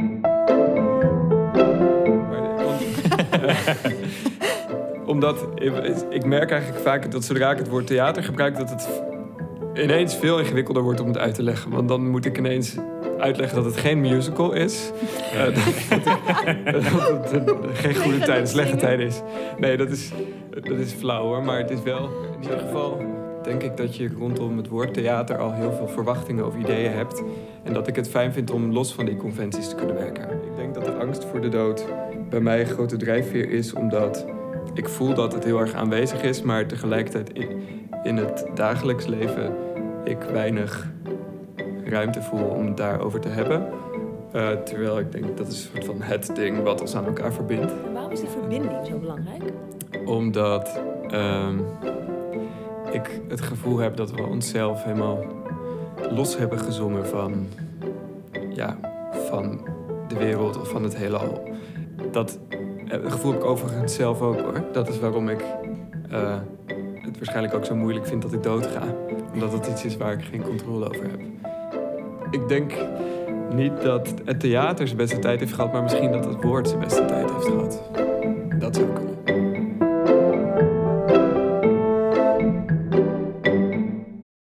Omdat ik- merk eigenlijk vaak dat zodra ik het woord theater gebruik, dat het ineens veel ingewikkelder wordt om het uit te leggen. Want dan moet ik ineens uitleggen dat het geen musical is. Eh, dat, dat, het- dat het geen goede tijden, slechte tijden is. Nee, dat is, dat is flauw hoor. Maar het is wel, in ieder geval denk ik dat je rondom het woord theater al heel veel verwachtingen of ideeën hebt. En dat ik het fijn vind om los van die conventies te kunnen werken. Ik denk dat de angst voor de dood bij mij een grote drijfveer is, omdat ik voel dat het heel erg aanwezig is, maar tegelijkertijd in, in het dagelijks leven ik weinig ruimte voel om het daarover te hebben. Eh, terwijl ik denk dat is een soort van het ding wat ons aan elkaar verbindt. En waarom is die verbinding zo belangrijk? Omdat ehm, ik het gevoel heb dat we onszelf helemaal los hebben gezongen van, ja, van de wereld of van het heelal. Dat eh, gevoel heb ik overigens zelf ook hoor. Dat is waarom ik eh, het waarschijnlijk ook zo moeilijk vind dat ik doodga. Omdat het iets is waar ik geen controle over heb. Ik denk niet dat het theater zijn beste tijd heeft gehad, maar misschien dat het woord zijn beste tijd heeft gehad.